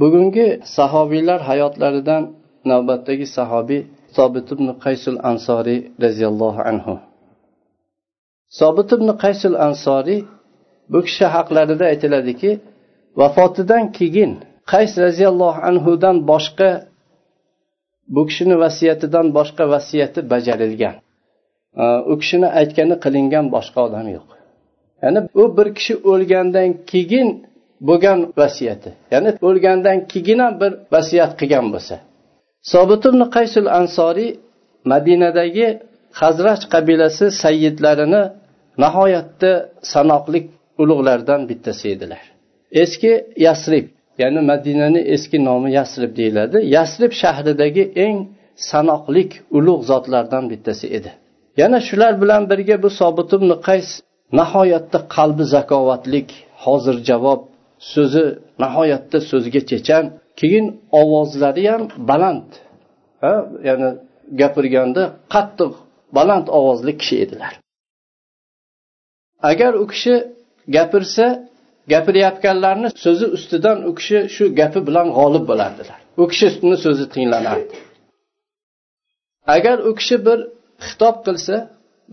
bugungi sahobiylar hayotlaridan navbatdagi sahobiy sobit ibn qaysul ansoriy roziyallohu anhu. Sobit ibn qaysul ansoriy bu kishi haqlarida aytiladiki vafotidan keyin qays roziyallohu anhudan boshqa bu kishini vasiyatidan boshqa vasiyati bajarilgan. U kishini aytgani qilingan boshqa odam yo'q. Ya'ni u bir kishi o'lgandan keyin bo'lgan vasiyati. Ya'ni o'lgandan keyin ham bir vasiyat qilgan bo'lsa. Sobit ibn qaysul ansoriy madinadagi hazraj qabilasi sayyidlarini nihoyatda sanoqli ulug'lardan bittasi edilar. Eski yasrib ya'ni madinani eski nomi yasrib deyiladi. Yasrib shahridagi eng sanoqli ulug' zotlardan bittasi edi. Yana shular bilan birga bu sobit ibn qays nihoyatda qalbi zakovatlik hozir javob so'zi nihoyatda so'zga chechan. Keyin ovozlari ham baland. Ha ya'ni gapirganda qattiq baland ovozli kishi edilar. Agar u kishi gapirsa gapirayotganlarni so'zi ustidan u kishi shu gapi bilan g'olib bo'lardilar. U kishini so'zi tinglanardi. Agar u kishi bir xitob qilsa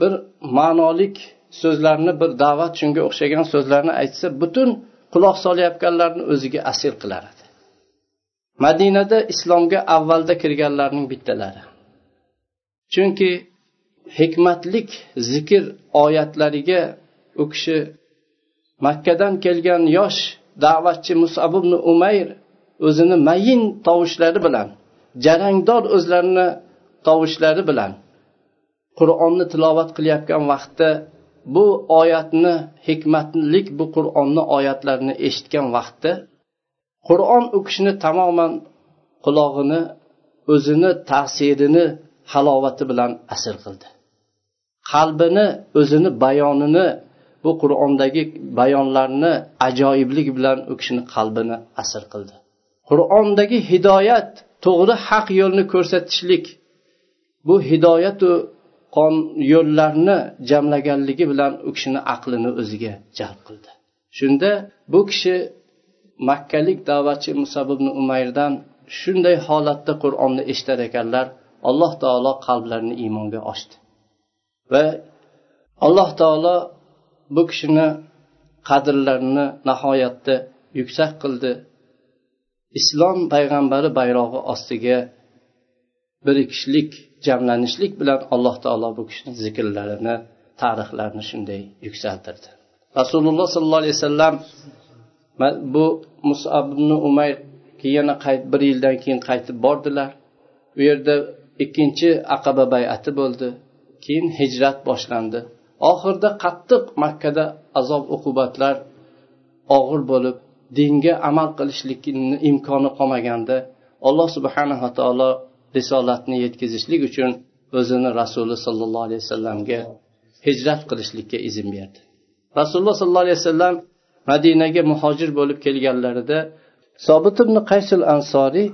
bir ma'nolik so'zlarni bir da'vat shunga o'xshagan so'zlarni aytsa butun quloq solayotganlarni o'ziga asir qilar edi madinada islomga avvalda kirganlarning bittalari. Chunki hikmatlik zikr oyatlariga u kishi makkadan kelgan yosh da'vatchi musab ibn umayr o'zini mayin tovushlari bilan jarangdor o'zlarini tovushlari bilan qur'onni tilovat qilayotgan vaqtda bu oyatni hikmatlik bu qur'onni oyatlarini eshitgan vaqtda qur'on u kishini tamoman qulog'ini o'zini ta'sirini halovati bilan asir qildi. Qalbini o'zini bayonini bu qur'ondagi bayonlarni ajoyiblik bilan u kishini qalbini asir qildi. Qur'ondagi hidoyat to'g'ri haq yo'lni ko'rsatishlik bu hidoyatu yo'llarni jamlaganligi bilan u kishini aqlini o'ziga jalb qildi. Shunda bu kishi makkalik da'vatchi musab ibn umayrdan shunday holatda qur'onni eshitar ekanlar alloh taolo qalblarini iymonga ochdi. Va alloh taolo bu kishini qadrlarini nihoyatda yuksak qildi. Islom payg'ambari bayrog'i ostiga bir kishilik jamlanishlik bilan alloh taolo bu kishini zikrlarini tarixlarini shunday yuksaltirdi. Rasululloh sollallohu alayhi vasallam bu musab ibn umayr yana bir yildan keyin qaytib bordilar. U yerda ikkinchi aqaba bayati bo'ldi. Keyin hijrat boshlandi. Oxirida qattiq makkada azob uqubatlar og'ir bo'lib dinga amal qilishlikni imkoni qolmaganda alloh subhanava taolo risolatni yetkazishlik uchun o'zini rasuli sollallohu alayhi vasallamga hijrat qilishlikka izn berdi. Rasululloh sollallohu alayhi vasallam madinaga muhojir bo'lib kelganlarida sobit ibn qaysul ansoriy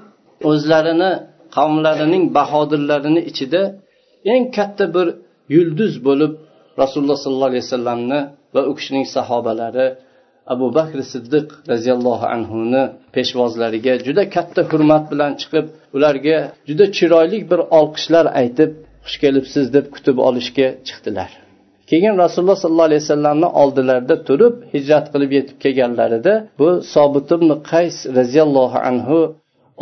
o'zlarini qavmlarining bahodirlarini ichida eng katta bir yulduz bo'lib rasululloh sollallohu alayhi vasallamni va u kishining sahobalari abu bakr siddiq roziyallohu anhuni peshvozlariga juda katta hurmat bilan chiqib ularga juda chiroyli bir olqishlar aytib xush kelibsiz deb kutib olishga chiqdilar. Keyin rasululloh sollallohu alayhi vasallamni oldilarida turib hijrat qilib yetib kelganlarida bu sobit ibn qays roziyallohu anhu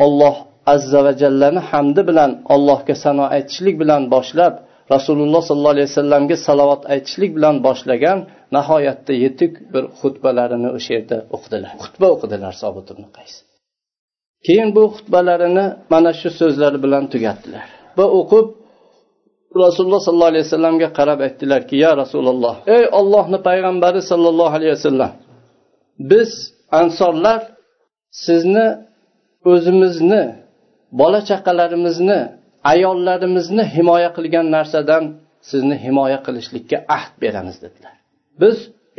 olloh azza va jallani hamdi bilan allohga sano aytishlik bilan boshlab rasululloh sollallohu alayhi vasallamga salovat aytishlik bilan boshlagan nihoyatda yetuk bir xutbalarini o'sha yerda o'qidilar. Xutba o'qidilar sobit ibn qays. Keyin bu xutbalarini mana shu so'zlar bilan tugatdilar. Va o'qib rasululloh sollallohu alayhi vasallamga qarab aytdilarki ya rasululloh ey ollohni payg'ambari sollallohu alayhi vasallam biz ansorlar sizni o'zimizni bola chaqalarimizni ayollarimizni himoya qilgan narsadan sizni himoya qilishlikka ahd beramiz dedilar. Biz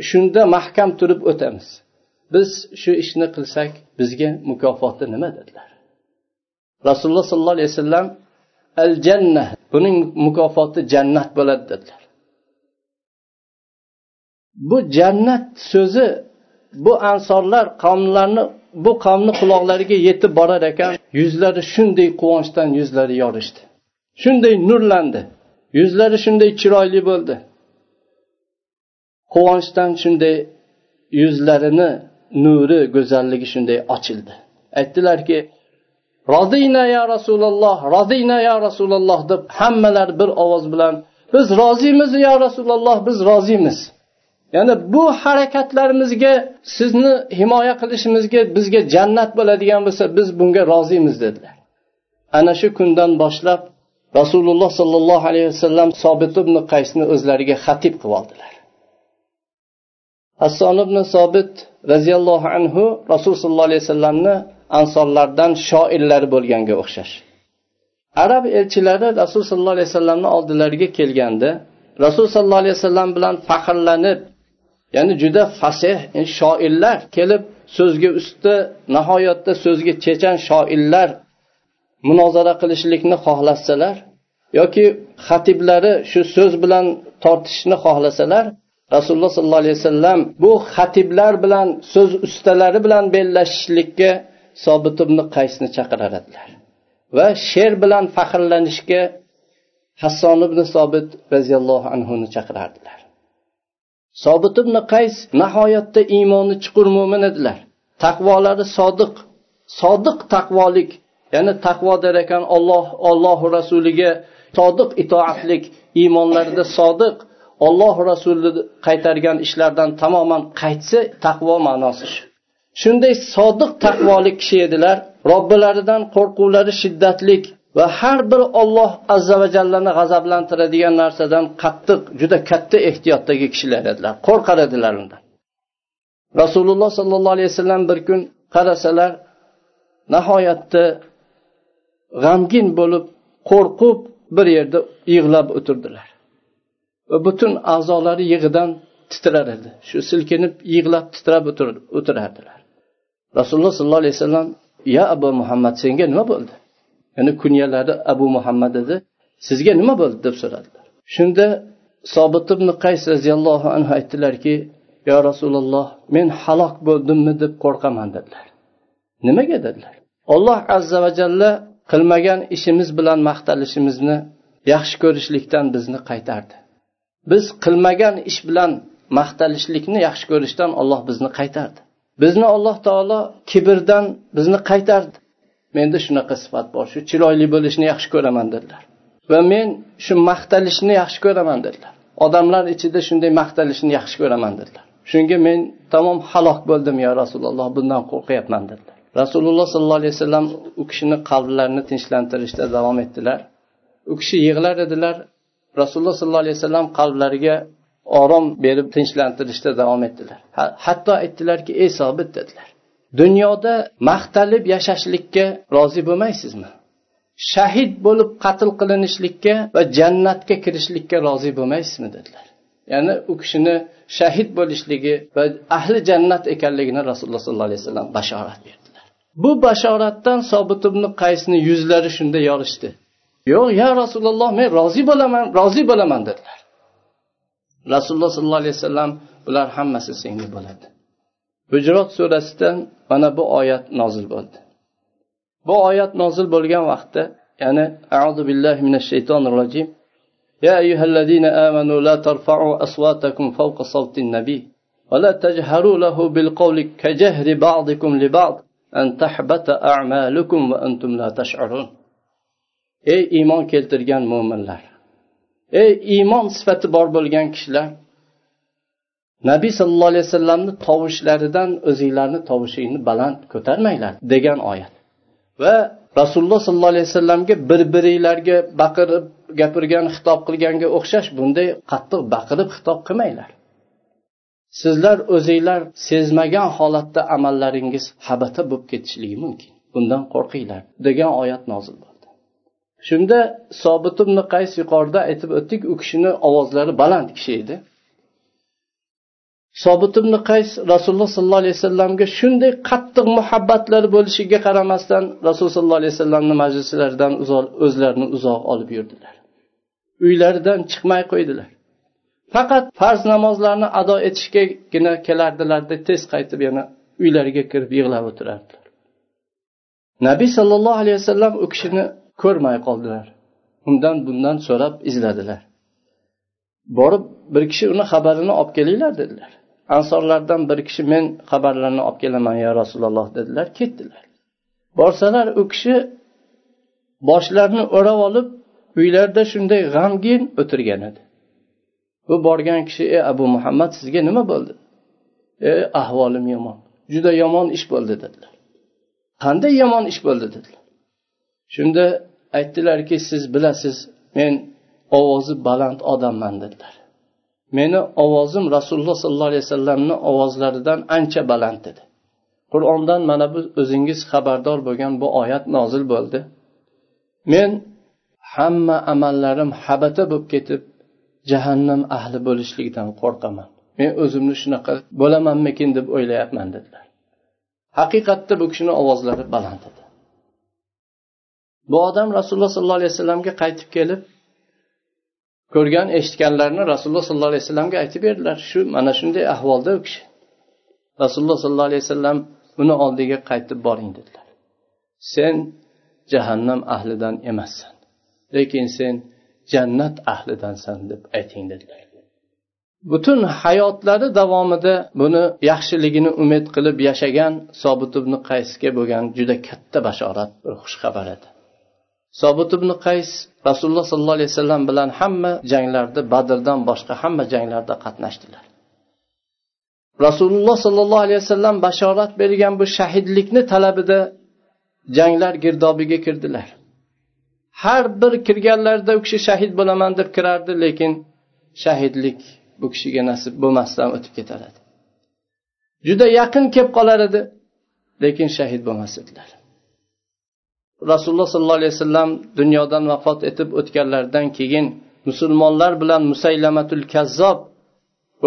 shunda mahkam turib o'tamiz. Biz shu ishni qilsak bizga mukofoti nima dedilar. Rasululloh sollallohu alayhi vasallam al jannah buning mukofoti jannat bo'ladi dedilar. Bu jannat so'zi bu ansorlar qavmlarni bu qavmni quloqlariga yetib borar ekan yuzlari shunday quvonchdan yuzlari yorishdi. Shunday nurlandi. Yuzlari shunday chiroyli bo'ldi. Quvonchdan shunday yuzlarini nuri go'zalligi shunday ochildi. Aytdilarki roziyna ya rasululloh roziyna ya rasululloh deb hammalari bir ovoz bilan biz roziymiz ya rasululloh biz roziymiz ya'ni bu harakatlarimizga sizni himoya qilishimizga bizga jannat bo'ladigan bo'lsa biz bunga roziymiz dedilar. Ana shu kundan boshlab rasululloh sollallohu alayhi vasallam sobit ibn qaysni o'zlariga xatib qilib oldilar. Hasson ibn sobit roziyallohu anhu rasul sollallohu alayhi vasallamni ansonlardan shoirlari bo'lganga o'xshash. Arab elchilari rasul sollallohu alayhi vasallamni oldilariga kelganda rasul sollallohu alayhi vasallam bilan faxrlanib ya'ni juda fasih shoirlar kelib so'zga usti nihoyatda so'zga chechan shoirlar munozara qilishlikni xohlasalar yoki xatiblari shu so'z bilan tortishishni xohlasalar rasululloh sollallohu alayhi vasallam bu xatiblar bilan so'z ustalari bilan bellashishlikka sobit ibn qaysni chaqirar edilar va she'r bilan faxrlanishga hasson ibn sobit roziyallohu anhuni chaqirardilar. Sobit ibn qays nihoyatda iymoni chuqur mo'min edilar. Taqvolari sodiq. Sodiq taqvolik ya'ni taqvo der ekan olloh ollohu rasuliga sodiq itoatlik iymonlarida sodiq olloh rasuli qaytargan ishlardan tamoman qaytsa taqvo ma'nosi shu. Shunday sodiq taqvolik kishi edilar. Robbilaridan qo'rquvlari shiddatlik va har bir olloh azza va jallani g'azablantiradigan narsadan qattiq juda katta ehtiyotdagi kishilar edilar. Qo'rqar edilar undan. Rasululloh sollallohu alayhi vasallam bir kun qarasalar nihoyatda g'amgin bo'lib qo'rqib bir yerda yig'lab o'tirdilar. Va butun a'zolari yig'idan titrar edi. Shu silkinib yig'lab titrab o'tirardilar. Rasululloh sollallohu alayhi vasallam ya abu muhammad senga nima bo'ldi? Ya'ni kunyalari abu muhammad edi sizga nima bo'ldi deb so'radilar. Shunda sobit ibn qays roziyallohu anhu aytdilarki yo rasululloh men halok bo'ldimmi deb qo'rqaman dedilar. Nimaga dedilar? Olloh azza va jalla qilmagan ishimiz bilan maqtalishimizni yaxshi ko'rishlikdan bizni qaytardi. Biz qilmagan ish bilan maqtalishlikni yaxshi ko'rishdan olloh bizni qaytardi. Bizni alloh taolo kibrdan bizni qaytardi. Menda shunaqa sifat bor. Shu chiroyli bo'lishni yaxshi ko'raman dedilar. Va men shu maqtalishni yaxshi ko'raman dedilar. Odamlar ichida shunday maqtalishni yaxshi ko'raman dedilar. Shunga men tamom halok bo'ldim yo rasululloh bundan qo'rqyapman dedilar. Rasululloh sollallohu alayhi vasallam u kishini qalblarini tinchlantirishda davom etdilar. U kishi yig'lar edilar. Rasululloh sollallohu alayhi vasallam qalblariga orom berib tinchlantirishda davom etdilar. Hatto aytdilarki ey sobit dedilar. Dunyoda maqtalib yashashlikka rozi bo'lmaysizmi? Shahid bo'lib qatl qilinishlikka va jannatga kirishlikka rozi bo'lmaysizmi dedilar. Ya'ni u kishini shahid bo'lishligi va ahli jannat ekanligini rasululloh sollallohu alayhi vasallam bashorat berdilar. Bu bashoratdan sobit ibn qaysni yuzlari shunda yorishdi. Yo'q ya rasululloh men rozi bo'laman rozi bo'laman dedilar. Rasululloh sollallohu alayhi vasallam bular hammasi senga bo'ladi. Hujrot surasidan mana bu oyat nozil bo'ldi bu oyat nozil bo'lgan vaqtda ya'ni auzu billahi minash shaytonir rojim يا أيها الذين آمنوا لا ترفعوا أصواتكم فوق صوت النبي ولا تجهروا له بالقول كجهر بعضكم لبعض أن تحبط أعمالكم وأنتم لا تشعرون ey iymon keltirgan mo'minlar ey iymon sifati bor bo'lgan kishilar nabiy sallallohu alayhi vasallamni tovushlaridan o'zinglarni tovushingni baland ko'tarmanglar degan oyat. Va rasululloh sollallohu alayhi vasallamga bir biringlarga baqirib gapirgan xitob qilganga o'xshash bunday qattiq baqirib xitob qilmanglar. Sizlar o'zinglar sezmagan holatda amallaringiz habata bo'lib ketishligi mumkin. Bundan qo'rqinglar degan oyat nozil bo'ldi. Shunda sobit ibn qays yuqorida aytib o'tdik u kishini ovozlari baland kishi edi. Sobit ibn qays rasululloh sollallohu alayhi vasallamga shunday qattiq muhabbatlari bo'lishiga qaramasdan rasululloh sollallohu alayhi vasallamni majlislaridan o'zlarini uzoq olib yurdilar. Uylaridan chiqmay qo'ydilar. Faqat farz namozlarni ado etishgagina kelardilarda tez qaytib yana uylariga kirib yig'lab o'tirardilar. Nabiy sollallohu alayhi vasallam u kishini ko'rmay qoldilar. Undan bundan so'rab izladilar. Borib bir kishi uni xabarini olib kelinglar dedilar. Ansorlardan bir kishi men xabarlarni olib kelaman ya rasululloh dedilar. Ketdilar. Borsalar u kishi boshlarini o'rab olib uylarida shunday g'amgin o'tirgan edi. Bu borgan kishi ey abu muhammad sizga nima bo'ldi? E ahvolim yomon juda yomon ish bo'ldi dedilar. Qanday yomon ish bo'ldi? dedilar. Shunda aytdilarki siz bilasiz men ovozi baland odamman dedilar. Meni ovozim rasululloh sollallohu alayhi vasallamni ovozlaridan ancha baland dedi qur'ondan mana bu o'zingiz xabardor bo'lgan bu oyat nozil bo'ldi. Men hamma amallarim habata bo'lib ketib jahannam ahli bo'lishlikdan qo'rqaman. Men o'zimni shunaqa bo'lamanmikin deb o'ylayapman dedilar. Haqiqatda bu kishini ovozlari baland edi. Bu odam rasululloh sollallohu alayhi vasallamga qaytib kelib ko'rgan eshitganlarini rasululloh sollallohu alayhi vasallamga aytib berdilar. Shu mana shunday ahvolda u kishi. Rasululloh sollallohu alayhi vasallam uni oldiga qaytib boring dedilar. Sen jahannam ahlidan emassan lekin sen jannat ahlidansan deb ayting dedilar. Butun hayotlari davomida buni yaxshiligini umid qilib yashagan sobit ibn qaysga bo'lgan juda katta bashorat bir xushxabar edi. Sobit ibn qays rasululloh sollallohu alayhi vasallam bilan hamma janglarda badrdan boshqa hamma janglarda qatnashdilar. Rasululloh sollallohu alayhi vasallam bashorat bergan bu shahidlikni talabida janglar girdobiga kirdilar. Har bir kirganlarida u kishi shahid bo'laman deb kirardi lekin shahidlik bu kishiga nasib bo'lmasdan o'tib ketar edi. Juda yaqin kelib qolar edi lekin shahid bo'lmas edilar. Rasululloh sollallohu alayhi vasallam dunyodan vafot etib o'tganlaridan keyin musulmonlar bilan musaylamatul kazzob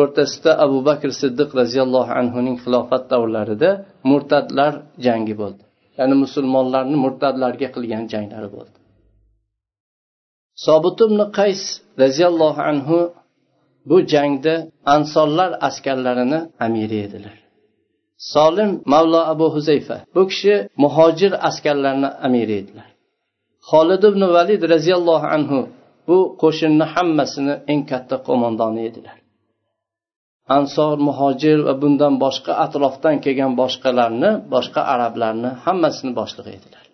o'rtasida abu bakr siddiq roziyallohu anhuning xilofat davrlarida murtadlar jangi bo'ldi. Ya'ni musulmonlarni murtadlarga qilgan janglari bo'ldi. Sobit ibn qays roziyallohu anhu bu jangda ansorlar askarlarini amiri edilar. Solim mavlo abu huzayfa. Bu kishi muhojir askarlarni amiri edilar. Xolid ibn valid roziyallohu anhu bu qo'shinni hammasini eng katta qo'mondoni edilar. Ansor muhojir va bundan boshqa atrofdan kelgan boshqalarni boshqa arablarni hammasini boshlig'i edilar.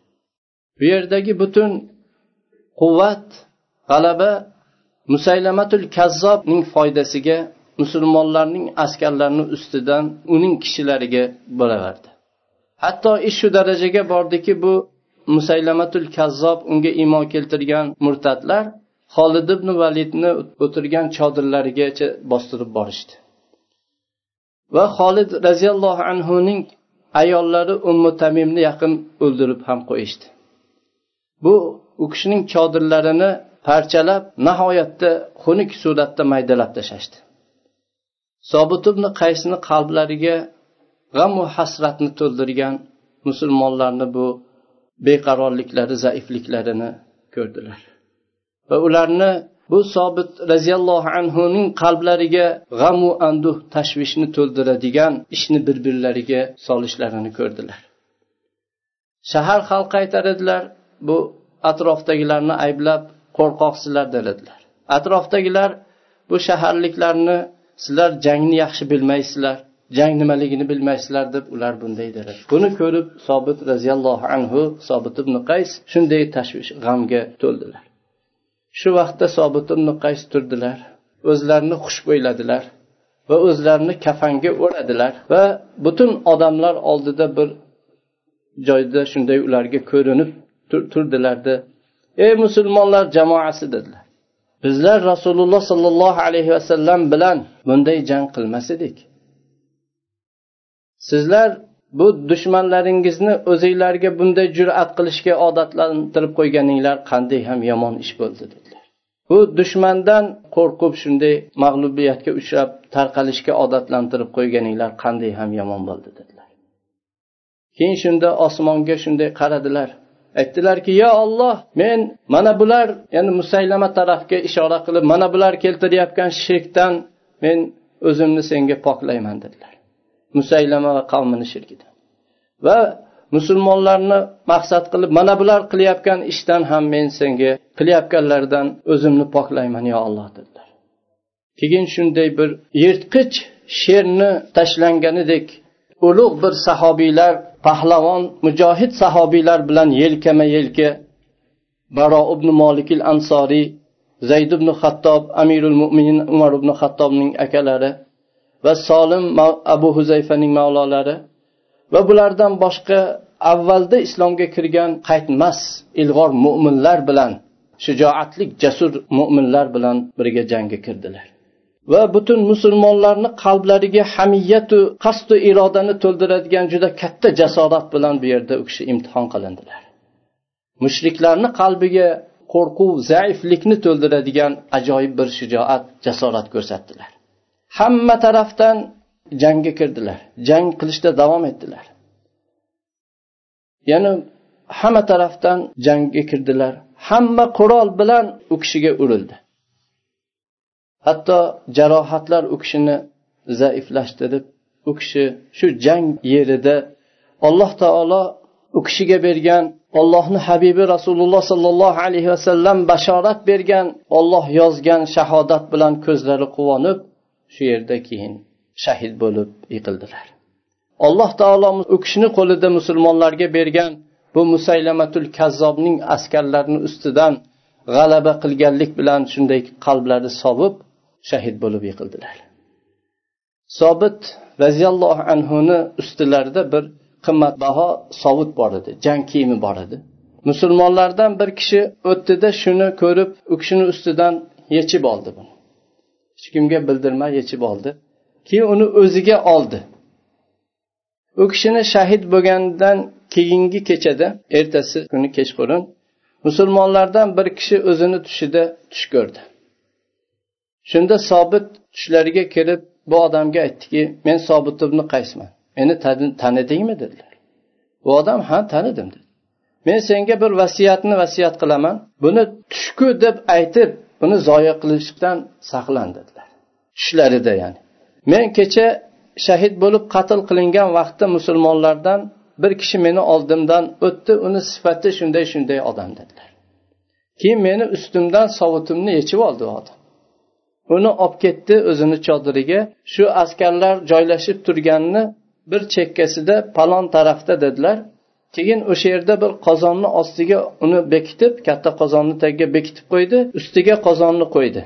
Bu yerdagi butun quvvat g'alaba musaylamatul kazzobning foydasiga musulmonlarning askarlarini ustidan uning kishilariga bo'laverdi. Hatto ish shu darajaga bordiki bu musaylamatul kazzob unga iymon keltirgan murtadlar holid ibn validni o'tirgan chodirlarigacha bostirib borishdi. Va xolid roziyallohu anhuning ayollari ummu tamimni yaqin o'ldirib ham qo'yishdi. Bu u kishining chodirlarini parchalab nihoyatda xunuk suratda maydalab tashlashdi. Sobit ibn qaysni qalblariga g'amu hasratni to'ldirgan musulmonlarni bu beqarorliklari zaifliklarini ko'rdilar. Va ularni bu sobit roziyallohu anhuning qalblariga g'amu anduh tashvishni to'ldiradigan ishni bir birlariga solishlarini ko'rdilar. Shahar xalqi aytar edilar bu atrofdagilarni ayblab qo'rqoqsizlar dedilar. Atrofdagilar bu shaharliklarni sizlar jangni yaxshi bilmaysizlar jang nimaligini bilmaysizlar deb ular bunday dedi buni ko'rib sobit roziyallohu anhu sobit ibn qays shunday tashvish g'amga to'ldilar. Shu vaqtda sobit ibn qays turdilar o'zlarini xushbo'yladilar va o'zlarini kafanga o'radilar va butun odamlar oldida bir joyda shunday ularga ko'rinib turdilarda ey musulmonlar jamoasi dedilar. Bizlar rasululloh sollallohu alayhi vasallam bilan bunday jang qilmas edik. Sizlar bu dushmanlaringizni o'zinglarga bunday jur'at qilishga odatlantirib qo'yganinglar qanday ham yomon ish bo'ldi dedilar. Bu dushmandan qo'rqib shunday mag'lubiyatga uchrab tarqalishga odatlantirib qo'yganinglar qanday ham yomon bo'ldi dedilar. Keyin shunda osmonga shunday qaradilar. Aytdilarki yo olloh men mana bular ya'ni musaylama tarafga ishora qilib mana bular keltirayotgan shirkdan men o'zimni senga poklayman dedilar. Musaylama va qavmini shirkidan va musulmonlarni maqsad qilib mana bular qilayotgan ishdan ham men senga qilayotganlardan o'zimni poklayman yo alloh dedilar. Keyin shunday bir yirtqich sherni tashlanganidek ulug' bir sahobiylar pahlavon mujohid sahobiylar bilan yelkama yelka baro ibn molikil ansoriy zayd ibn xattob amirul mo'minin umar ibn xattobning akalari va solim abu huzayfaning mavlolari va bulardan boshqa avvalda islomga kirgan qaytmas ilg'or mo'minlar bilan shijoatlik jasur mo'minlar bilan birga jangga kirdilar. Va butun musulmonlarni qalblariga hamiyatu qasdu irodani to'ldiradigan juda katta jasorat bilan bu yerda u kishi imtihon qilindilar. Mushriklarni qalbiga qo'rquv zaiflikni to'ldiradigan ajoyib bir shijoat jasorat ko'rsatdilar. Hamma tarafdan jangga kirdilar jang qilishda davom etdilar. Yana hamma tarafdan jangga kirdilar. Hamma qurol bilan u kishiga urildi. Hatto jarohatlar u kishini zaiflashtirib u kishi shu jang yerida alloh taolo u kishiga bergan ollohni habibi rasululloh sollallohu alayhi vasallam bashorat bergan olloh yozgan shahodat bilan ko'zlari quvonib shu yerda keyin shahid bo'lib yiqildilar. Alloh taolo u kishini qo'lida musulmonlarga bergan bu musaylamatul kazzobning askarlarini ustidan g'alaba qilganlik bilan shunday qalblari sovib shahid bo'lib yiqildilar. Sobit roziyallohu anhuni ustilarida bir qimmatbaho sovut bor edi jang kiyimi bor edi. Musulmonlardan bir kishi o'tdida shuni ko'rib u kishini ustidan yechib oldi buni. Hech kimga bildirmay yechib oldi keyin uni o'ziga oldi. U kishini shahid bo'lgandan keyingi kechada ertasi kuni kechqurun musulmonlardan bir kishi o'zini tushida tush ko'rdi. Shunda sobit tushlariga kirib bu odamga aytdiki men sobit ibn qaysman. Meni tanidingmi? dedilar. Bu odam ha tanidim dedi. Men senga bir vasiyatni vasiyat qilaman. Buni tushku deb aytib buni zoya qilishdan saqlan dedilar. Tushlarida ya'ni. Men kecha shahid bo'lib qatl qilingan vaqtda musulmonlardan bir kishi meni oldimdan o'tdi. Uni sifati shunday shunday odam dedilar. Keyin meni ustimdan sovutimni yechib oldi u odam. Uni olib ketdi o'zini chodiriga. Shu askarlar joylashib turganini bir chekkasida palon tarafda dedilar. Keyin o'sha yerda bir qozonni ostiga uni bekitib katta qozonni tagiga bekitib qo'ydi ustiga qozonni qo'ydi.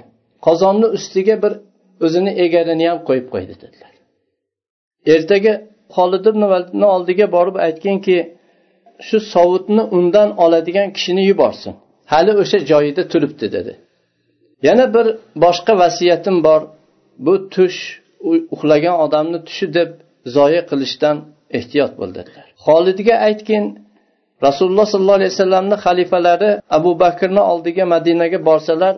Qozonni ustiga bir o'zini egarini ham qo'yib qo'ydi dedilar. Ertaga holid ibn validni oldiga borib aytginki shu sovutni undan oladigan kishini yuborsin. Hali o'sha joyida turibdi dedi. Yana bir boshqa vasiyatim bor. Bu tush uxlagan odamni tushi deb zoya qilishdan ehtiyot bo'l dedilar xolidga aytgin rasululloh sollallohu alayhi vasallamni xalifalari abu bakrni oldiga madinaga borsalar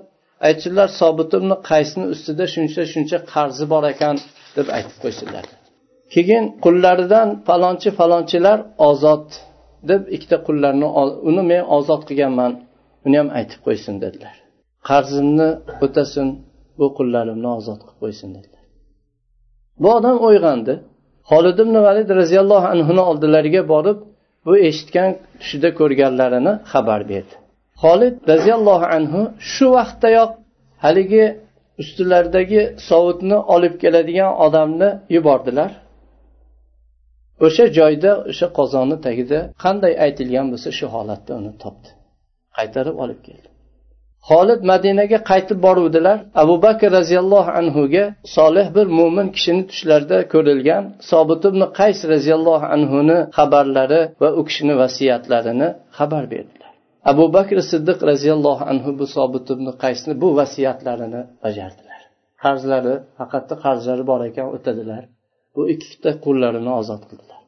aytsinlar sobit ibn qaysni ustida shuncha shuncha qarzi bor ekan deb aytib qo'ysinlar. Keyin qullaridan falonchi falonchilar ozod deb ikkita qullarni uni men ozod qilganman uni ham aytib qo'ysin dedilar. Qarzimni o'tasin bu qullarimni ozod qilib qo'ysin dedilar. Bu odam uyg'ondi holid ibn valid roziyallohu anhuni oldilariga borib bu eshitgan tushida ko'rganlarini xabar berdi. Holid roziyallohu anhu shu vaqtdayoq haligi ustilaridagi sovutni olib keladigan odamni yubordilar. O'sha joyda o'sha qozonni tagida qanday aytilgan bo'lsa shu holatda uni topdi. Qaytarib olib keldi. Xolid madinaga qaytib boruvdilar. Abu bakr roziyallohu anhuga solih bir mo'min kishini tushlarida ko'rilgan sobit ibn qays roziyallohu anhuni xabarlari va u kishini vasiyatlarini xabar berdilar. Abu bakr siddiq roziyallohu anhu bu sobit ibn qaysni bu vasiyatlarini bajardilar. Qarzlari haqiqatda qarzlari bor ekan o'tadilar. Bu ikkita qullarini ozod qildilar.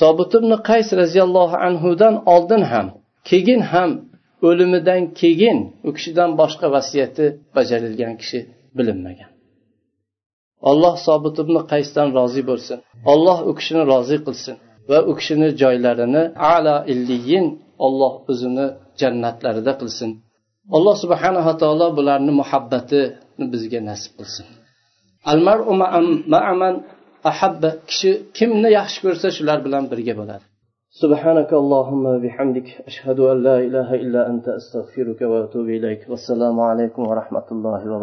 Sobit ibn qays roziyallohu anhudan oldin ham keyin ham o'limidan keyin u kishidan boshqa vasiyati bajarilgan kishi bilinmagan. Alloh sobit ibn qaysdan rozi bo'lsin. Alloh u kishini rozi qilsin va u kishini joylarini ala illiyin olloh o'zini jannatlarida qilsin. Alloh subhanava taolo bularni muhabbatini bizga nasib qilsin. Ahabba kishi kimni yaxshi ko'rsa shular bilan birga bo'ladi. سبحانك اللهم وبحمدك أشهد أن لا إله إلا أنت أستغفرك وأتوب إليك والسلام عليكم ورحمة الله وبركاته.